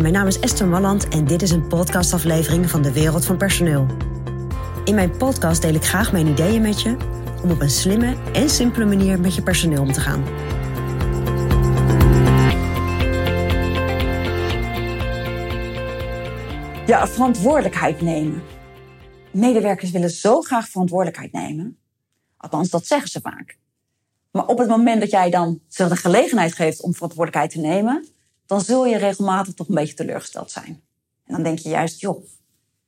Mijn naam is Esther Malland en dit is een podcastaflevering van de Wereld van Personeel. In mijn podcast deel ik graag mijn ideeën met je om op een slimme en simpele manier met je personeel om te gaan. Ja, verantwoordelijkheid nemen. Medewerkers willen zo graag verantwoordelijkheid nemen. Althans, dat zeggen ze vaak. Maar op het moment dat jij dan ze de gelegenheid geeft om verantwoordelijkheid te nemen, dan zul je regelmatig toch een beetje teleurgesteld zijn. En dan denk je juist, joh,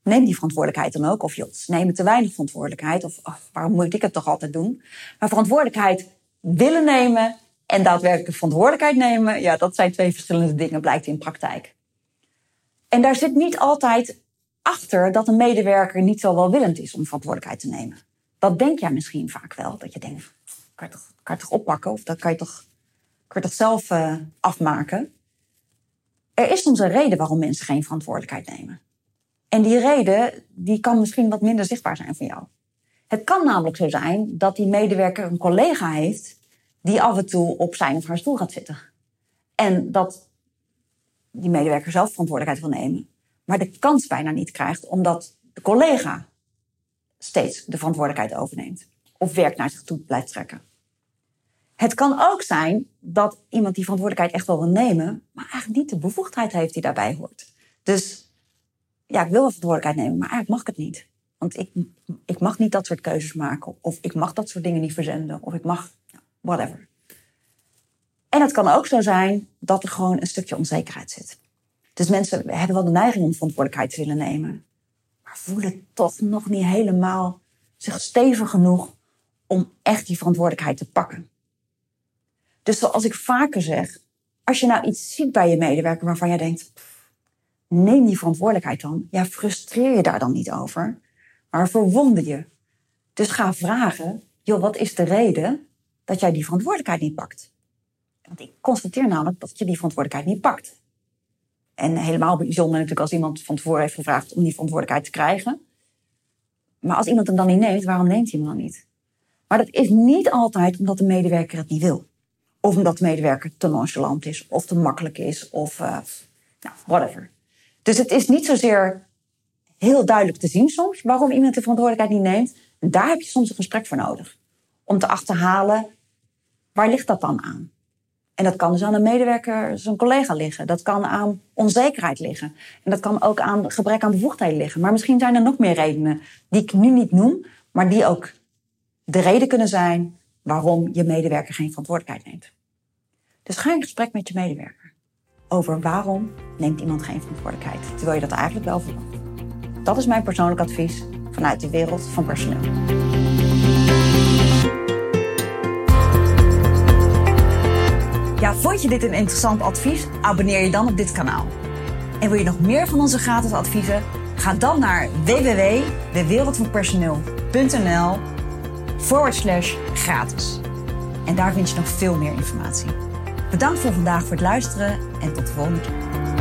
neem die verantwoordelijkheid dan ook. Of joh, neem te weinig verantwoordelijkheid. Of waarom moet ik het toch altijd doen? Maar verantwoordelijkheid willen nemen en daadwerkelijk verantwoordelijkheid nemen, ja, dat zijn twee verschillende dingen, blijkt in praktijk. En daar zit niet altijd achter dat een medewerker niet zo welwillend is om verantwoordelijkheid te nemen. Dat denk jij misschien vaak wel. Dat je denkt, kan je toch, toch oppakken? Of dat kan je toch, zelf uh, afmaken? Er is soms een reden waarom mensen geen verantwoordelijkheid nemen. En die reden die kan misschien wat minder zichtbaar zijn voor jou. Het kan namelijk zo zijn dat die medewerker een collega heeft die af en toe op zijn of haar stoel gaat zitten. En dat die medewerker zelf verantwoordelijkheid wil nemen, maar de kans bijna niet krijgt omdat de collega steeds de verantwoordelijkheid overneemt of werk naar zich toe blijft trekken. Het kan ook zijn dat iemand die verantwoordelijkheid echt wel wil nemen, maar eigenlijk niet de bevoegdheid heeft die daarbij hoort. Dus ja, ik wil wel verantwoordelijkheid nemen, maar eigenlijk mag ik het niet. Want ik, ik mag niet dat soort keuzes maken. Of ik mag dat soort dingen niet verzenden. Of ik mag, whatever. En het kan ook zo zijn dat er gewoon een stukje onzekerheid zit. Dus mensen hebben wel de neiging om verantwoordelijkheid te willen nemen. Maar voelen toch nog niet helemaal zich stevig genoeg om echt die verantwoordelijkheid te pakken. Dus zoals ik vaker zeg, als je nou iets ziet bij je medewerker waarvan jij denkt, neem die verantwoordelijkheid dan. Ja, frustreer je daar dan niet over, maar verwonder je. Dus ga vragen, joh, wat is de reden dat jij die verantwoordelijkheid niet pakt? Want ik constateer namelijk dat je die verantwoordelijkheid niet pakt. En helemaal bijzonder natuurlijk als iemand van tevoren heeft gevraagd om die verantwoordelijkheid te krijgen. Maar als iemand hem dan niet neemt, waarom neemt hij hem dan niet? Maar dat is niet altijd omdat de medewerker het niet wil. Of omdat de medewerker te nonchalant is, of te makkelijk is, of uh, nou, whatever. Dus het is niet zozeer heel duidelijk te zien soms waarom iemand de verantwoordelijkheid niet neemt. Daar heb je soms een gesprek voor nodig. Om te achterhalen, waar ligt dat dan aan? En dat kan dus aan een medewerker, zijn collega liggen. Dat kan aan onzekerheid liggen. En dat kan ook aan gebrek aan bevoegdheden liggen. Maar misschien zijn er nog meer redenen die ik nu niet noem, maar die ook de reden kunnen zijn waarom je medewerker geen verantwoordelijkheid neemt. Dus ga in gesprek met je medewerker over waarom neemt iemand geen verantwoordelijkheid, terwijl je dat eigenlijk wel verwacht. Dat is mijn persoonlijk advies vanuit de wereld van personeel. Ja, vond je dit een interessant advies? Abonneer je dan op dit kanaal. En wil je nog meer van onze gratis adviezen? Ga dan naar www.dewereldvanpersoneel.nl forward slash gratis. En daar vind je nog veel meer informatie. Bedankt voor vandaag voor het luisteren en tot de volgende keer.